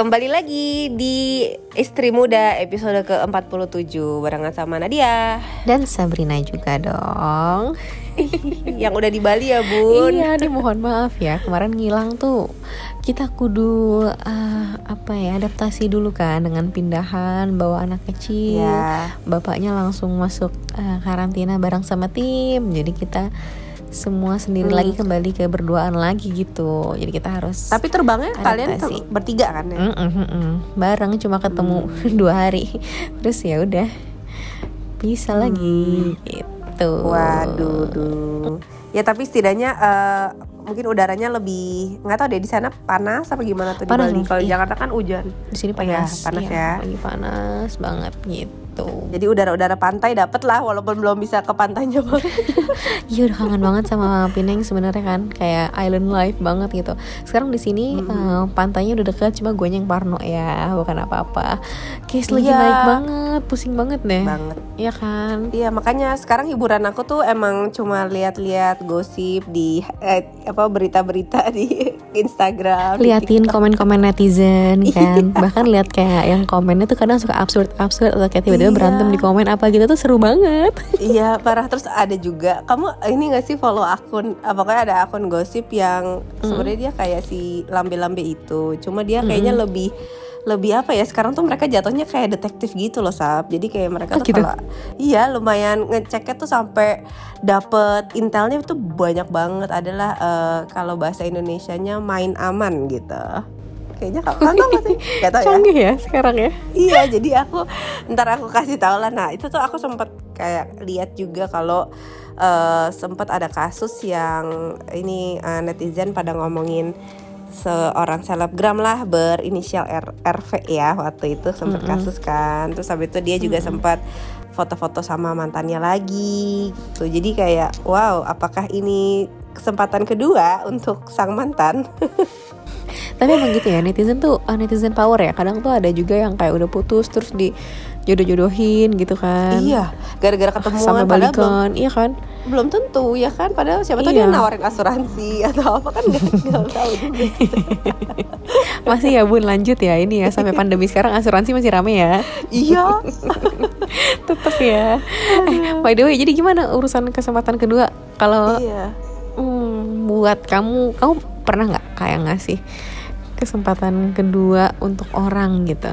Kembali lagi di Istri Muda episode ke-47 barengan sama Nadia. Dan Sabrina juga dong. Yang udah di Bali ya bun. Iya nih mohon maaf ya. Kemarin ngilang tuh Kita kudu uh, apa ya adaptasi dulu kan dengan pindahan bawa anak kecil. Ya. Bapaknya langsung masuk uh, karantina bareng sama tim. Jadi kita semua sendiri Hmm. lagi kembali ke berduaan lagi gitu Jadi kita harus Tapi terbangnya kalian Adaptasi. ter- bertiga kan ya? Mm, mm, mm, mm. bareng cuma ketemu dua hari terus ya udah bisa lagi gitu Waduh duh. Ya tapi setidaknya eh, mungkin udaranya lebih nggak tahu deh di sana panas apa gimana tuh Panas, di Bali. Kalau iya. Jakarta kan hujan. di sini Oh ya, panas panas iya, ya. panas banget gitu Jadi udara-udara pantai dapet lah walaupun belum bisa ke pantainya banget. iya udah kangen banget sama Pineng sebenarnya kan kayak island life banget gitu sekarang di sini eh, pantainya udah deket cuma gue yang parno ya bukan apa-apa case lagi Iya. naik banget pusing banget deh banget. Iya kan Iya makanya sekarang hiburan aku tuh emang cuma lihat-lihat gosip di eh, apa berita-berita di Instagram. liatin komen-komen netizen kan Iya. bahkan lihat kayak yang komennya tuh kadang suka absurd absurd atau kayak tiba-tiba Iya. berantem di komen apa gitu tuh seru banget. Iya parah. Terus ada juga kamu ini gak sih follow akun ah, pokoknya ada akun gosip yang sebenarnya dia kayak si lambe-lambe itu cuma dia kayaknya lebih lebih apa ya sekarang tuh mereka jatuhnya kayak detektif gitu loh sab. Jadi kayak mereka Oh, tuh gitu? kalau iya lumayan ngeceknya tuh sampai dapet intelnya itu banyak banget. Adalah eh, kalau bahasa Indonesianya main aman gitu kayaknya kamu kan tau gak sih? Gak tau ya. Canggih ya sekarang ya? Iya jadi aku ntar aku kasih tahu lah. Nah itu tuh aku sempet kayak lihat juga kalau eh sempat ada kasus yang ini eh, netizen pada ngomongin seorang selebgram lah berinisial R- RV ya waktu itu sempat kasus kan. Terus habis itu dia juga sempat foto-foto sama mantannya lagi gitu. Jadi kayak wow apakah ini kesempatan kedua untuk sang mantan tapi emang gitu ya netizen tuh ah, netizen power ya. Kadang tuh ada juga yang kayak udah putus terus di jodoh-jodohin gitu kan. Iya gara-gara ketemuan sampai padahal belum balikan iya kan? belum tentu ya kan? Padahal siapa tahu Iya. dia nawarin asuransi atau apa kan nggak nggak tahu juga. Masih ya bun lanjut ya. Ini ya sampai pandemi sekarang asuransi masih rame ya. Iya. Tetep ya. Eh, by the way jadi gimana urusan kesempatan kedua? Kalau iya. Hmm, buat kamu, kamu pernah nggak kayak ngasih kesempatan kedua untuk orang gitu?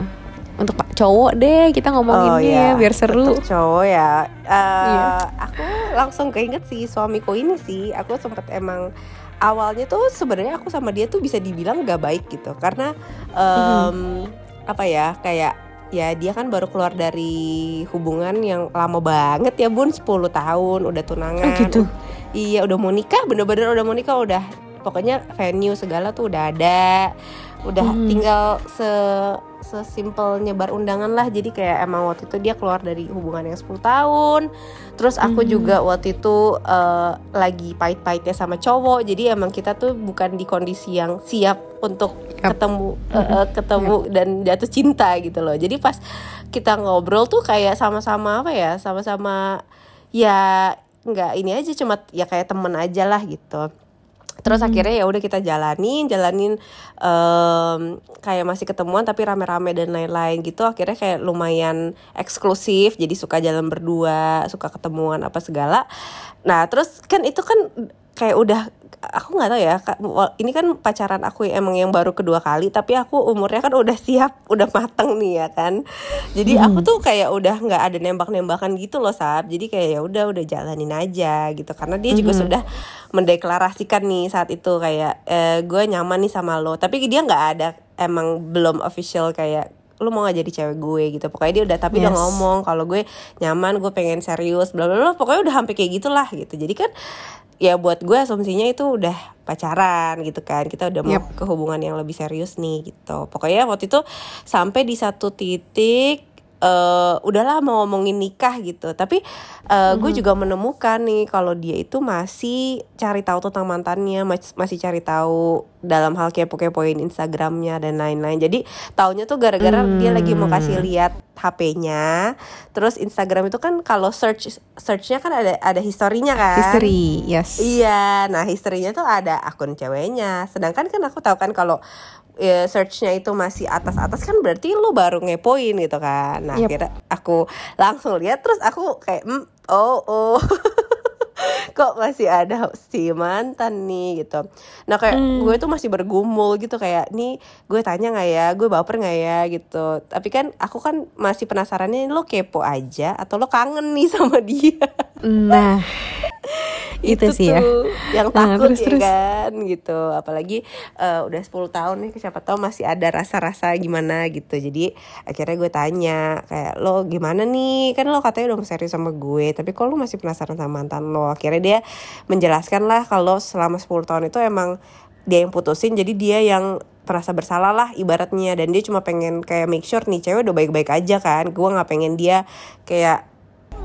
Untuk pak cowok deh, kita ngomonginnya iya. biar seru. Untuk cowok ya Eh, Iya. aku langsung keinget sih suamiku ini sih aku sempet emang awalnya tuh sebenarnya aku sama dia tuh bisa dibilang gak baik gitu karena em, apa ya kayak ya dia kan baru keluar dari hubungan yang lama banget ya bun 10 tahun udah tunangan Oh, gitu? iya udah mau nikah bener-bener udah mau nikah udah pokoknya venue segala tuh udah ada. Udah Mhm. tinggal se sesimpel nyebar undangan lah. Jadi kayak emang waktu itu dia keluar dari hubungan yang 10 tahun. Terus aku Mhm. juga waktu itu eh, lagi pahit-pahitnya sama cowok. Jadi emang kita tuh bukan di kondisi yang siap untuk Yap. ketemu eh, ketemu dan jatuh cinta gitu loh. Jadi pas kita ngobrol tuh kayak sama-sama apa ya? Sama-sama ya nggak ini aja cuma ya kayak temen aja lah gitu terus akhirnya ya udah kita jalanin jalanin em, kayak masih ketemuan tapi rame-rame dan lain-lain gitu. Akhirnya kayak lumayan eksklusif jadi suka jalan berdua suka ketemuan apa segala. Nah terus kan itu kan kayak udah aku nggak tahu ya ini kan pacaran aku yang emang yang baru kedua kali tapi aku umurnya kan udah siap udah mateng nih ya kan. Jadi aku tuh kayak udah nggak ada nembak-nembakan gitu loh sab. Jadi kayak ya udah udah jalanin aja gitu. Karena dia juga sudah mendeklarasikan nih saat itu kayak e, gue nyaman nih sama lo. Tapi dia nggak ada emang belum official kayak lu mau gak jadi cewek gue? gitu. Pokoknya dia udah tapi udah Yes. ngomong kalau gue nyaman gue pengen serius bla bla bla pokoknya udah hampir kayak gitulah gitu. Jadi kan ya buat gue asumsinya itu udah pacaran gitu kan. Kita udah mau ke hubungan yang lebih serius nih gitu. Pokoknya waktu itu sampai di satu titik eh udahlah mau ngomongin nikah gitu. Tapi eh, gue juga menemukan nih kalau dia itu masih cari tahu tentang mantannya mas- masih cari tahu dalam hal kepo-kepoin Instagramnya dan lain-lain. Jadi taunya tuh gara-gara dia lagi mau kasih lihat HP-nya terus Instagram itu kan kalau search searchnya kan ada ada historinya kan? History, yes. Iya, nah historinya tuh ada akun ceweknya. Sedangkan kan aku tahu kan kalau ya, searchnya itu masih atas-atas kan berarti lu baru ngepoin gitu kan. Nah Yep. akhirnya aku langsung lihat terus aku kayak "Hmm, oh oh. Kok masih ada si mantan nih gitu. Nah kayak gue tuh masih bergumul gitu kayak nih gue tanya nggak ya? Gue baper nggak ya? Gitu. Tapi kan aku kan masih penasarannya lo kepo aja atau lo kangen nih sama dia? Nah, itu, sih ya. tuh yang Nah, takut terus, ya terus. kan gitu. Apalagi eh, udah 10 tahun nih siapa tahu masih ada rasa-rasa gimana gitu. Jadi akhirnya gue tanya kayak lo gimana nih? Kan lo katanya udah serius sama gue tapi kok lo masih penasaran sama mantan lo? Akhirnya dia menjelaskan lah kalau selama 10 tahun itu emang dia yang putusin jadi dia yang merasa bersalah lah ibaratnya. Dan dia cuma pengen kayak make sure nih cewek udah baik-baik aja kan. Gue nggak pengen dia kayak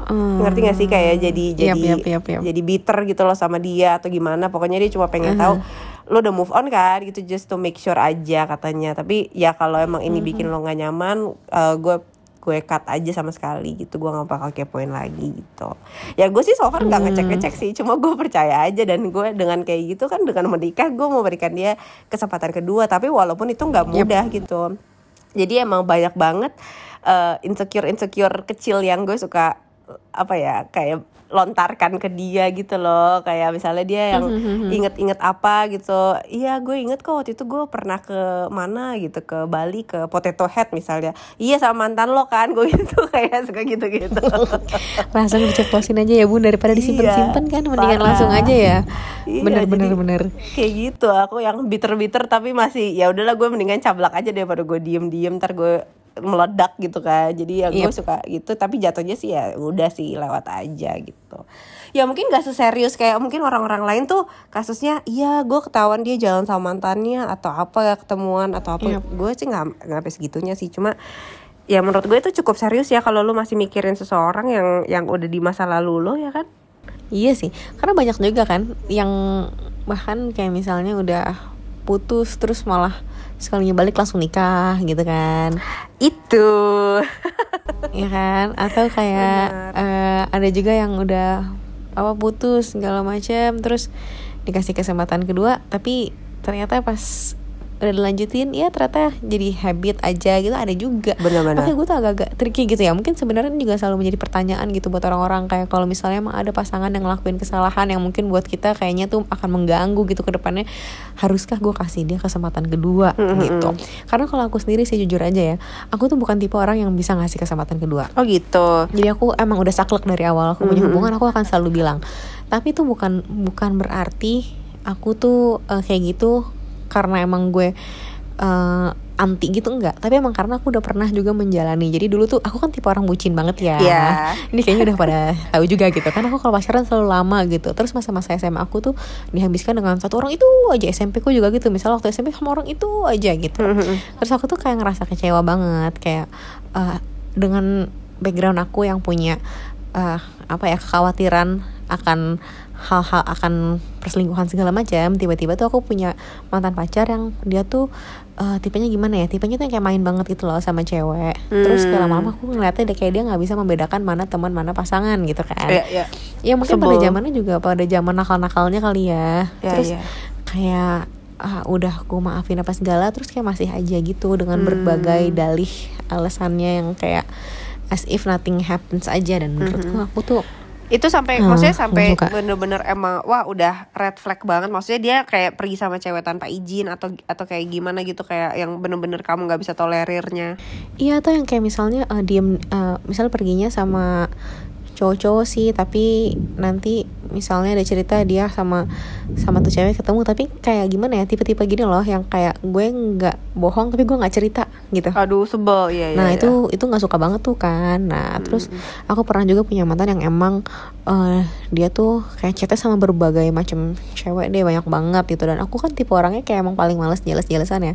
Hmm. ngerti gak sih? Kayak jadi jadi yap, yap, yap. jadi bitter gitu loh sama dia atau gimana. Pokoknya dia cuma pengen tahu lo udah move on kan? Gitu just to make sure aja katanya. Tapi ya kalau emang ini bikin lo nggak nyaman eh, gue gue cut aja sama sekali gitu. Gue nggak bakal kepoin lagi gitu. Ya gue sih so far nggak ngecek ngecek sih. Cuma gue percaya aja dan gue dengan kayak gitu kan dengan menikah gue mau berikan dia kesempatan kedua. Tapi walaupun itu nggak mudah gitu. Jadi emang banyak banget insecure insecure kecil yang gue suka apa ya kayak lontarkan ke dia gitu loh. Kayak misalnya dia yang inget-inget apa gitu. Iya gue inget kok waktu itu gue pernah ke mana gitu ke Bali ke Potato Head misalnya. Iya sama mantan lo kan gue gitu kayak suka gitu-gitu. Langsung diceplosin aja ya bun daripada disimpan-simpan kan mendingan parah. langsung aja ya. Iya, bener. kayak gitu aku yang bitter-bitter tapi masih ya udahlah gue mendingan cablak aja daripada gue diem-diem. Ntar gue meledak gitu kan. Jadi ya gue Yep. suka gitu tapi jatuhnya sih ya udah sih lewat aja gitu. Ya mungkin gak seserius kayak mungkin orang-orang lain tuh kasusnya iya gue ketahuan dia jalan sama mantannya atau apa ya ketemuan atau apa. Yep. gue sih nggak nggak sampai segitunya sih. Cuma ya menurut gue itu cukup serius ya kalau lu masih mikirin seseorang yang yang udah di masa lalu lo ya kan? Iya sih, karena banyak juga kan yang bahkan kayak misalnya udah putus terus malah sekalinya balik langsung nikah gitu kan, itu. Ya kan? Atau kayak eh, ada juga yang udah apa putus segala macam terus dikasih kesempatan kedua tapi ternyata pas udah dilanjutin ya ternyata jadi habit aja gitu ada juga. Benar-benar. makanya gue tuh agak-agak tricky gitu ya. Mungkin sebenarnya juga selalu menjadi pertanyaan gitu buat orang-orang. Kayak kalau misalnya emang ada pasangan yang ngelakuin kesalahan yang mungkin buat kita kayaknya tuh akan mengganggu gitu ke depannya haruskah gue kasih dia kesempatan kedua gitu? Karena kalau aku sendiri sih jujur aja ya aku tuh bukan tipe orang yang bisa ngasih kesempatan kedua. Oh gitu. Jadi aku emang udah saklek dari awal aku punya hubungan aku akan selalu bilang. Tapi itu bukan bukan berarti aku tuh eh, kayak gitu karena emang gue eh, anti gitu enggak. Tapi emang karena aku udah pernah juga menjalani. Jadi dulu tuh aku kan tipe orang bucin banget ya. Iya. ini kayaknya udah pada tahu juga gitu. Kan aku kalau pacaran selalu lama gitu. Terus masa-masa SMA aku tuh dihabiskan dengan satu orang itu aja. SMP ku juga gitu. Misalnya waktu SMP sama orang itu aja gitu. Terus aku tuh kayak ngerasa kecewa banget. Kayak eh, dengan background aku yang punya eh, apa ya kekhawatiran akan hal-hal akan perselingkuhan segala macam tiba-tiba tuh aku punya mantan pacar yang dia tuh eh, tipenya gimana ya tipenya tuh yang kayak main banget gitu loh sama cewek terus kayak lama-lama aku ngeliatnya deh kayak dia nggak bisa membedakan mana teman mana pasangan gitu kan Iya, iya. ya mungkin pada zamannya juga pada zaman nakal-nakalnya kali ya Iya, terus iya. kayak ah, udah aku maafin apa segala terus kayak masih aja gitu dengan Hmm. berbagai dalih alasannya yang kayak as if nothing happens aja dan menurutku Hmm. aku tuh itu sampai Ah, maksudnya sampai bener-bener emang wah udah red flag banget. Maksudnya dia kayak pergi sama cewek tanpa izin atau atau kayak gimana gitu kayak yang bener-bener kamu nggak bisa tolerirnya. Iya atau yang kayak misalnya eh, diem eh, misal perginya sama cowok-cowok sih tapi nanti misalnya ada cerita dia sama sama tuh cewek ketemu tapi kayak gimana ya tipe-tipe gini loh yang kayak gue nggak bohong tapi gue nggak cerita gitu. aduh sebel ya Nah itu itu nggak suka banget tuh kan. Nah terus aku pernah juga punya mantan yang emang eh, dia tuh kayak chatnya sama berbagai macam cewek deh banyak banget gitu dan aku kan tipe orangnya kayak emang paling males jelas-jelasan ya.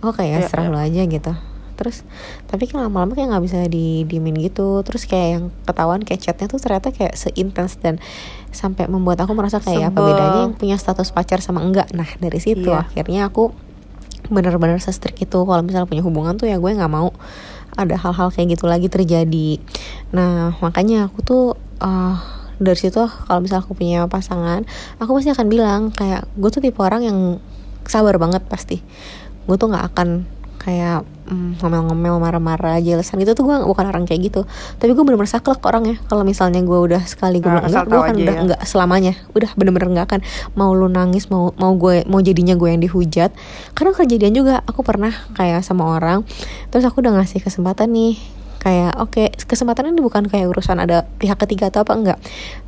Aku kayak Iya, serah iya. lo aja gitu. Terus tapi kan lama-lama kayak nggak bisa didiemin gitu. Terus kayak yang ketahuan kayak chatnya tuh ternyata kayak seintens dan sampai membuat aku merasa kayak apa Sebel. bedanya yang punya status pacar sama enggak. Nah dari situ Iya. akhirnya aku bener-bener se-strict itu kalau misalnya punya hubungan tuh ya gue nggak mau ada hal-hal kayak gitu lagi terjadi nah makanya aku tuh eh, dari situ kalau misalnya aku punya pasangan aku pasti akan bilang kayak gue tuh tipe orang yang sabar banget pasti gue tuh nggak akan kayak mm, ngomel-ngomel marah-marah jelasan gitu tuh gue bukan orang kayak gitu. Tapi gue bener-bener saklek orangnya. Kalau misalnya gue udah sekali gue Ah, bilang enggak gue kan udah ya. enggak selamanya. Udah bener-bener enggak akan mau lu nangis mau mau gue mau jadinya gue yang dihujat. Karena kejadian juga aku pernah kayak sama orang terus aku udah ngasih kesempatan nih kayak oke kesempatan ini bukan kayak urusan ada pihak ketiga atau apa enggak.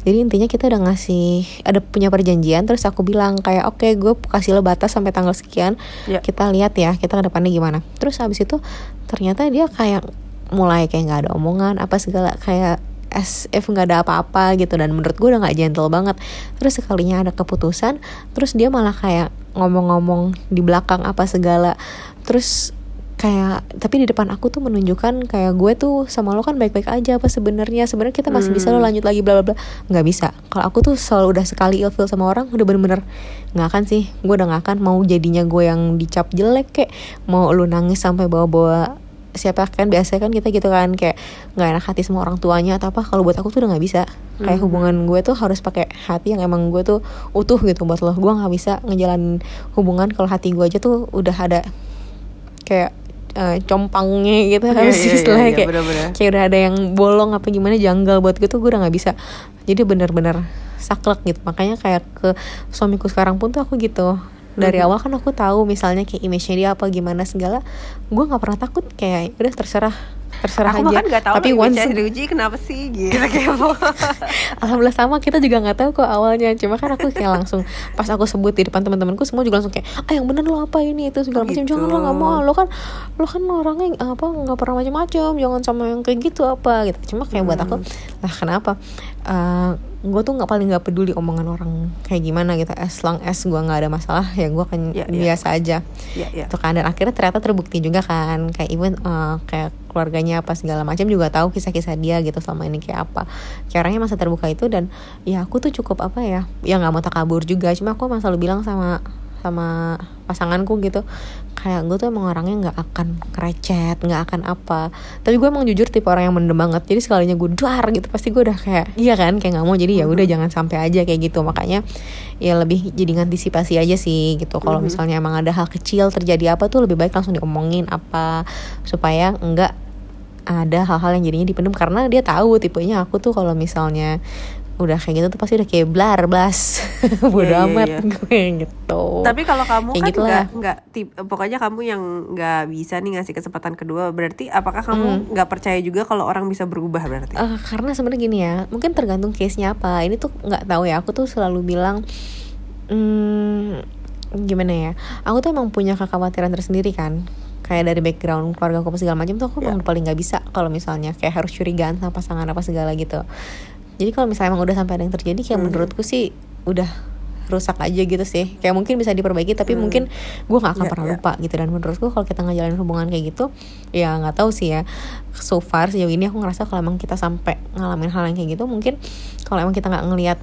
Jadi intinya kita udah ngasih ada punya perjanjian terus aku bilang kayak oke gue kasih lo batas sampai tanggal sekian Ya. kita lihat ya kita ke depannya gimana. Terus habis itu ternyata dia kayak mulai kayak nggak ada omongan apa segala kayak as if nggak ada apa-apa gitu. Dan menurut gue udah nggak gentle banget. Terus sekalinya ada keputusan terus dia malah kayak ngomong-ngomong di belakang apa segala. Terus kayak tapi di depan aku tuh menunjukkan kayak gue tuh sama lo kan baik-baik aja apa sebenarnya. Sebenarnya kita masih bisa lo lanjut lagi bla bla bla. Nggak bisa. Kalau aku tuh selalu udah sekali ilfil sama orang udah bener-bener nggak akan sih. Gue udah nggak akan mau jadinya gue yang dicap jelek kayak mau lu nangis sampai bawa-bawa siapa kan biasanya kan kita gitu kan kayak nggak enak hati sama orang tuanya atau apa. Kalau buat aku tuh udah nggak bisa. Kayak hubungan gue tuh harus pakai hati yang emang gue tuh utuh gitu buat lo. Gue nggak bisa ngejalanin hubungan kalau hati gue aja tuh udah ada kayak eh, compangnya gitu Iya, harus iya, iya, istilahnya iya, kayak bener-bener. kayak udah ada yang bolong apa gimana janggal buat gue tuh gue udah nggak bisa. Jadi bener-bener saklek gitu. Makanya kayak ke suamiku sekarang pun tuh aku gitu. Dari Mhm. awal kan aku tahu misalnya kayak image-nya dia apa gimana segala gue nggak pernah takut. Kayak udah terserah terserah aku aja. bahkan gak tahu tapi once diuji kenapa sih gitu apa alhamdulillah sama kita juga nggak tahu kok awalnya. Cuma kan aku kayak langsung pas aku sebut di depan teman-temanku semua juga langsung kayak ah yang bener lo apa ini? Itu segala macam. Gitu. jangan lo nggak mau. Lo kan lo kan orangnya apa nggak pernah macam-macam jangan sama yang kayak gitu apa gitu. Cuma kayak buat aku lah kenapa? Gue tuh nggak paling nggak peduli omongan orang kayak gimana gitu. As long as gue nggak ada masalah ya gue kan Ya, ya. biasa aja. Ya ya. Itu kan. Dan akhirnya ternyata terbukti juga kan. Kayak even eh, kayak keluarganya apa segala macam juga tahu kisah-kisah dia gitu selama ini kayak apa. Caranya masa terbuka itu dan ya aku tuh cukup apa ya ya nggak mau takabur juga. Cuma aku emang selalu bilang sama sama pasanganku gitu kayak gue tuh emang orangnya nggak akan kerecet nggak akan apa. Tapi gue emang jujur tipe orang yang mendem banget. Jadi sekalinya gue duar gitu pasti gue udah kayak iya kan kayak nggak mau. Jadi ya udah jangan sampai aja kayak gitu. Makanya ya lebih jadi ngantisipasi aja sih gitu. Kalau misalnya emang ada hal kecil terjadi apa tuh lebih baik langsung diomongin apa supaya enggak ada hal-hal yang jadinya dipendam karena dia tahu tipenya. Aku tuh kalau misalnya udah kayak gitu tuh pasti udah kayak blar blas. Bodo Iya, iya, amat iya. gue gitu. Tapi kalau kamu Kayak kan gitu nggak nggak tip- pokoknya kamu yang nggak bisa nih ngasih kesempatan kedua berarti apakah Hmm. kamu nggak percaya juga kalau orang bisa berubah berarti? Eh, karena sebenarnya gini ya mungkin tergantung case nya apa. Ini tuh nggak tahu ya aku tuh selalu bilang hmm, gimana ya? Aku tuh emang punya kekhawatiran tersendiri kan kayak dari background keluarga aku segala macam tuh aku emang paling nggak bisa kalau misalnya kayak harus curigaan sama pasangan apa segala gitu. Jadi kalau misalnya emang udah sampai ada yang terjadi kayak menurutku sih udah rusak aja gitu sih. Kayak mungkin bisa diperbaiki tapi mungkin gue nggak akan Ya, pernah ya. lupa gitu. Dan menurutku kalau kita ngejalanin hubungan kayak gitu ya nggak tahu sih ya. So far sejauh ini aku ngerasa kalau emang kita sampai ngalamin hal yang kayak gitu mungkin kalau emang kita nggak ngelihat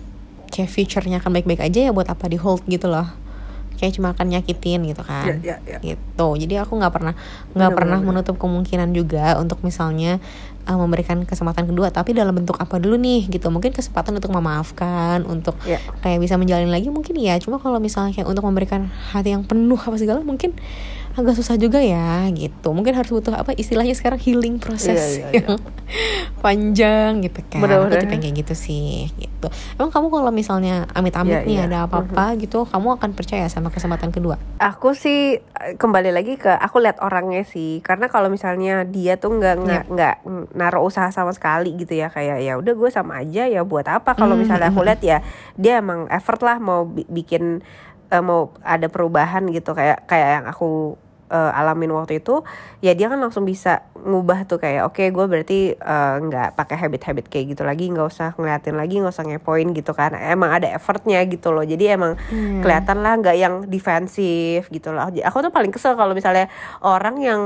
kayak future-nya akan baik-baik aja ya buat apa di hold gitu loh kayak cuma akan nyakitin gitu kan. Ya, ya, ya. gitu. Jadi aku nggak pernah nggak pernah bener, menutup kemungkinan juga untuk misalnya uh, memberikan kesempatan kedua. Tapi dalam bentuk apa dulu nih gitu. Mungkin kesempatan untuk memaafkan untuk Ya. kayak bisa menjalin lagi mungkin ya. Cuma kalau misalnya kayak untuk memberikan hati yang penuh apa segala mungkin agak susah juga ya gitu. Mungkin harus butuh apa istilahnya sekarang healing proses Iya, iya, iya. yang panjang gitu kan. Bener-bener. aku yang kayak gitu sih gitu. Emang kamu kalau misalnya amit-amit Iya, nih iya. ada apa-apa gitu kamu akan percaya sama kesempatan kedua? Aku sih eh, kembali lagi ke aku lihat orangnya sih. Karena kalau misalnya dia tuh nggak nggak Iya. nggak naruh usaha sama sekali gitu ya kayak ya udah gue sama aja ya buat apa? Kalau Hmm, misalnya hmm, aku lihat ya dia emang effort lah mau bi- bikin eh, mau ada perubahan gitu. Kayak kayak yang aku eh, alamin waktu itu ya dia kan langsung bisa ngubah tuh kayak oke gue berarti eh, nggak pakai habit-habit kayak gitu lagi nggak usah ngeliatin lagi nggak usah ngepoin gitu kan. Emang ada effortnya gitu loh. Jadi emang Hmm. kelihatan lah nggak yang defensif gitu loh. Aku tuh paling kesel kalau misalnya orang yang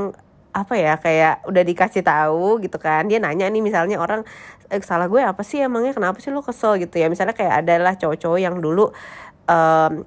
apa ya kayak udah dikasih tahu gitu kan. Dia nanya nih misalnya orang eh, salah gue apa sih emangnya? Kenapa sih lo kesel? gitu ya. Misalnya kayak adalah cowok-cowok yang dulu em,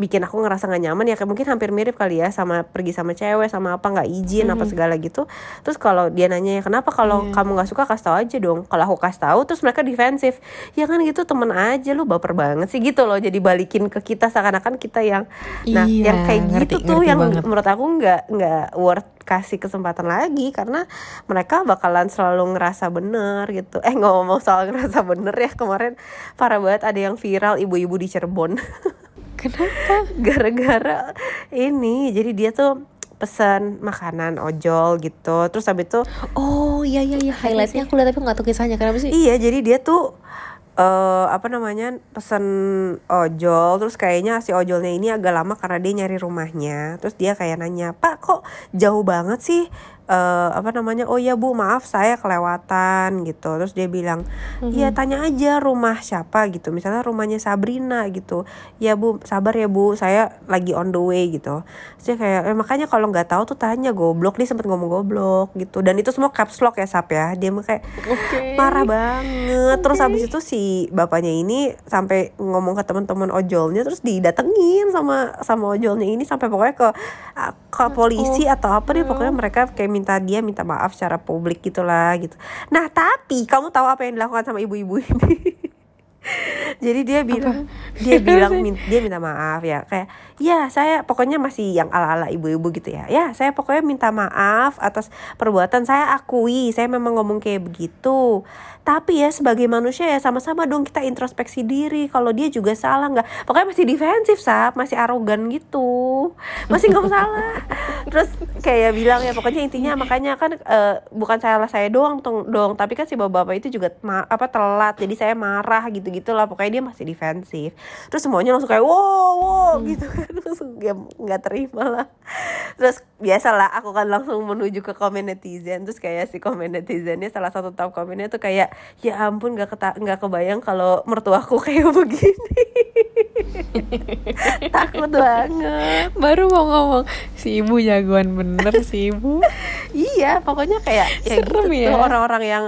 bikin aku ngerasa gak nyaman ya kayak mungkin hampir mirip kali ya sama pergi sama cewek sama apa nggak izin apa segala gitu. Terus kalau dia nanya ya kenapa kalau Iya. kamu nggak suka kasih tahu aja dong. Kalau aku kasih tahu terus mereka defensif. Ya kan gitu temen aja lu baper banget sih gitu loh. Jadi balikin ke kita seakan-akan kita yang nah Iya, yang kayak ngerti- gitu tuh ngerti yang banget. menurut aku nggak nggak worth kasih kesempatan lagi. Karena mereka bakalan selalu ngerasa bener gitu. Eh ngomong soal ngerasa bener ya kemarin parah banget ada yang viral ibu-ibu di Cirebon Kenapa? gara-gara ini. Jadi dia tuh pesan makanan ojol gitu. Terus habis itu Oh iya iya iya. Highlightnya aku lihat tapi nggak tahu kisahnya. Kenapa sih? iya jadi dia tuh eh apa namanya pesen ojol. Terus kayaknya si ojolnya ini agak lama karena dia nyari rumahnya. Terus dia kayak nanya pak kok jauh banget sih Eh apa namanya oh ya bu maaf saya kelewatan gitu. Terus dia bilang iya tanya aja rumah siapa gitu. Misalnya rumahnya Sabrina gitu. Ya bu sabar ya bu saya lagi on the way gitu. Dia kayak "Eh, makanya kalau nggak tahu tuh tanya goblok dia sempet ngomong goblok gitu. Dan itu semua caps lock ya sap ya. Dia kayak Oke. marah banget. Terus habis itu si bapaknya ini sampai ngomong ke teman-teman ojolnya terus didatengin sama sama ojolnya ini sampai pokoknya ke ke polisi atau apa deh pokoknya mereka kayak minta dia minta maaf secara publik gitulah gitu. Nah tapi kamu tahu apa yang dilakukan sama ibu-ibu ini? Jadi dia bilang dia bilang dia minta maaf ya kayak ya saya pokoknya masih yang ala-ala ibu-ibu gitu ya. Ya saya pokoknya minta maaf atas perbuatan saya akui saya memang ngomong kayak begitu tapi ya sebagai manusia ya sama-sama dong kita introspeksi diri kalau dia juga salah nggak. Pokoknya masih defensif sap. Masih arogan gitu. Masih nggak salah. Terus kayak bilang ya pokoknya intinya makanya kan eh, bukan salah saya doang tong- dong. Tapi kan si bapak-bapak itu juga apa telat. Jadi saya marah gitu gitulah pokoknya dia masih defensif. Terus semuanya langsung kayak wow wow gitu kan. Langsung ya nggak terima lah. Terus biasalah aku kan langsung menuju ke komen netizen. Terus kayak si komen netizennya salah satu top komennya tuh kayak ya ampun nggak keta nggak kebayang kalau mertuaku kayak begini takut banget Baru mau ngomong si ibu jagoan bener si ibu. iya pokoknya kayak ya gitu ya. tuh orang-orang yang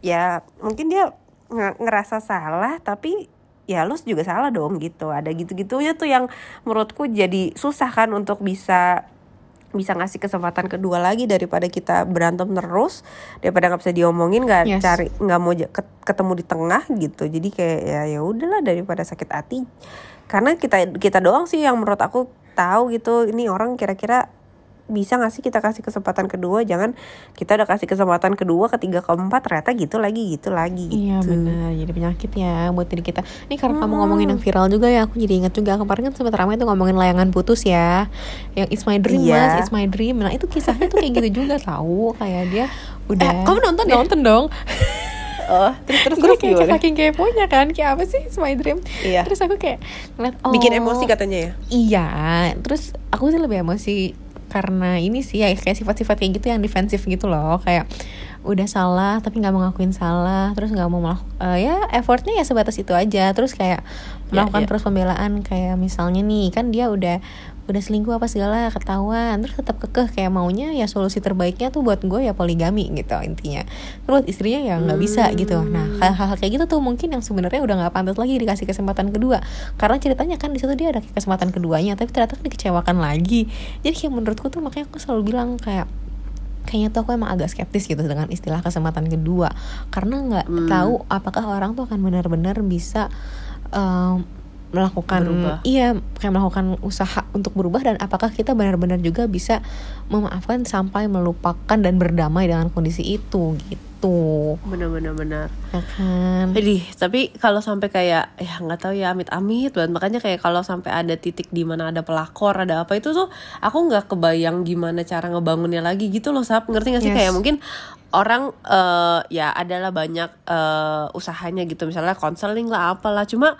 ya mungkin dia nge- ngerasa salah tapi ya lu juga salah dong gitu ada gitu-gitunya tuh yang menurutku jadi susah kan untuk bisa bisa ngasih kesempatan kedua lagi daripada kita berantem terus daripada nggak bisa diomongin nggak Yes. cari nggak mau ketemu di tengah gitu jadi kayak ya ya udahlah daripada sakit hati karena kita kita doang sih yang menurut aku tahu gitu ini orang kira-kira bisa gak sih kita kasih kesempatan kedua jangan kita udah kasih kesempatan kedua ketiga keempat ternyata gitu lagi gitu lagi Iya gitu. benar jadi penyakit ya buat diri kita. Ini karena kamu ngomongin yang viral juga ya, aku jadi ingat juga kemarin kan sempat ramai tuh ngomongin layangan putus ya, yang It's My Dream Iya. mas, It's My Dream. Nah itu kisahnya tuh kayak gitu juga tahu, kayak dia udah. Eh, kamu nonton ya? Nonton dong. oh terus terus Gue kayak gimana saking keponya kan, kayak apa sih It's My Dream? Iya. Terus aku kayak ngeliat, bikin oh, emosi katanya ya Iya, terus aku sih lebih emosi karena ini sih ya kayak sifat-sifat kayak gitu yang defensif gitu loh, kayak udah salah tapi nggak mau ngakuin salah, terus nggak mau melakukan ya effortnya ya sebatas itu aja, terus kayak melakukan ya. terus pembelaan kayak misalnya nih kan dia udah udah selingkuh apa segala ketahuan. Terus tetap kekeh kayak maunya ya solusi terbaiknya tuh buat gue ya poligami gitu intinya. Terus buat istrinya ya nggak bisa gitu. Nah hal-hal kayak gitu tuh mungkin yang sebenarnya udah nggak pantas lagi dikasih kesempatan kedua. Karena ceritanya kan di situ dia ada kesempatan keduanya tapi ternyata dikecewakan lagi. Jadi kayak menurutku tuh makanya aku selalu bilang kayak kayaknya tuh aku emang agak skeptis gitu dengan istilah kesempatan kedua. Karena nggak Hmm. tahu apakah orang tuh akan benar-benar bisa melakukan Berubah. iya kayak melakukan usaha untuk berubah dan apakah kita benar-benar juga bisa memaafkan sampai melupakan dan berdamai dengan kondisi itu gitu. Bener bener ya kan? Jadi tapi kalau sampai kayak ya nggak tahu ya amit-amit banget. Makanya kayak kalau sampai ada titik di mana ada pelakor ada apa itu tuh aku nggak kebayang gimana cara ngebangunnya lagi gitu loh sap. Ngerti gak sih? Yes. kayak mungkin orang eh, ya adalah banyak eh, usahanya gitu. Misalnya konseling lah apalah. Cuma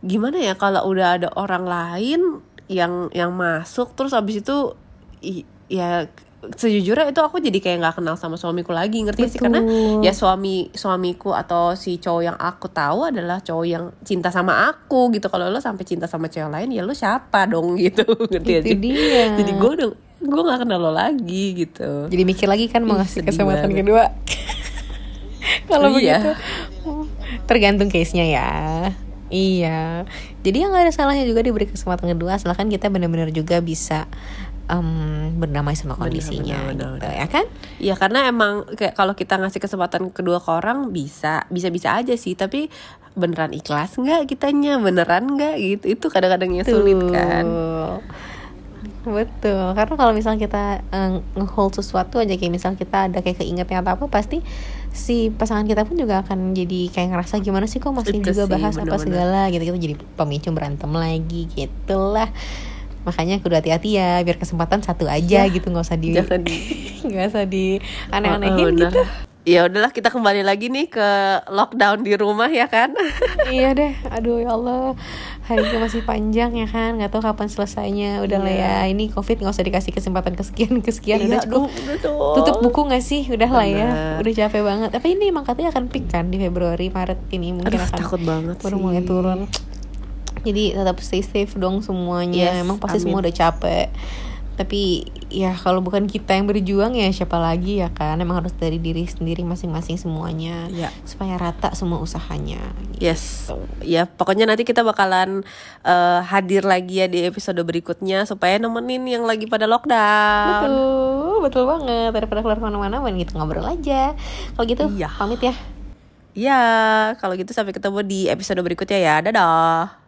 gimana ya kalau udah ada orang lain yang yang masuk terus abis itu i- ya sejujurnya itu aku jadi kayak nggak kenal sama suamiku lagi ngerti gak sih karena Betul. ya suami suamiku atau si cowok yang aku tahu adalah cowok yang cinta sama aku gitu kalau lo sampai cinta sama cewek lain ya lo siapa dong gitu ngerti Itu sih dia. jadi gue udah gue nggak kenal lo lagi gitu jadi mikir lagi kan mau Ih, ngasih kesempatan banget. kedua kalau Iya. begitu tergantung case nya ya Iya, jadi yang gak ada salahnya juga diberi kesempatan kedua, asalkan kita benar-benar juga bisa um, berdamai sama kondisinya, benar, gitu, benar. ya kan? Iya karena emang kayak kalau kita ngasih kesempatan kedua ke orang bisa bisa bisa aja sih tapi beneran ikhlas nggak kitanya beneran nggak gitu itu kadang-kadang yang sulit kan. Betul, karena kalau misalnya kita eh, nge-hold sesuatu aja kayak misal kita ada kayak keingetnya atau apa pasti si pasangan kita pun juga akan jadi kayak ngerasa gimana sih kok masih Itu juga sih, bahas apa bener-bener. segala gitu gitu jadi pemicu berantem lagi gitulah. Makanya kudu hati-hati ya biar kesempatan satu aja Ya, gitu nggak usah di jangan nggak usah di Oh, aneh-anehin bener. gitu. ya udahlah kita kembali lagi nih ke lockdown di rumah ya kan? Iya deh aduh ya Allah harinya masih panjang ya kan nggak tahu kapan selesainya. Udah lah ya Iya. ini covid nggak usah dikasih kesempatan kesekian kesekian. Iya, udah cukup. dong, tutup buku nggak sih? Udah lah ya. Udah capek banget. Tapi ini emang katanya akan peak kan di Februari Maret ini. Mungkin Aduh, akan takut banget baru sih. mulai turun. Jadi tetap stay safe dong semuanya. Yes, emang pasti amin. semua udah capek tapi ya kalau bukan kita yang berjuang ya siapa lagi ya kan emang harus dari diri sendiri masing-masing semuanya Ya. supaya rata semua usahanya Yes, ya pokoknya nanti kita bakalan eh, hadir lagi ya di episode berikutnya supaya nemenin yang lagi pada lockdown. betul betul banget daripada keluar ke mana-mana mending kita ngobrol aja kalau gitu Iya. pamit ya Ya, kalau gitu sampai ketemu di episode berikutnya ya. Dadah.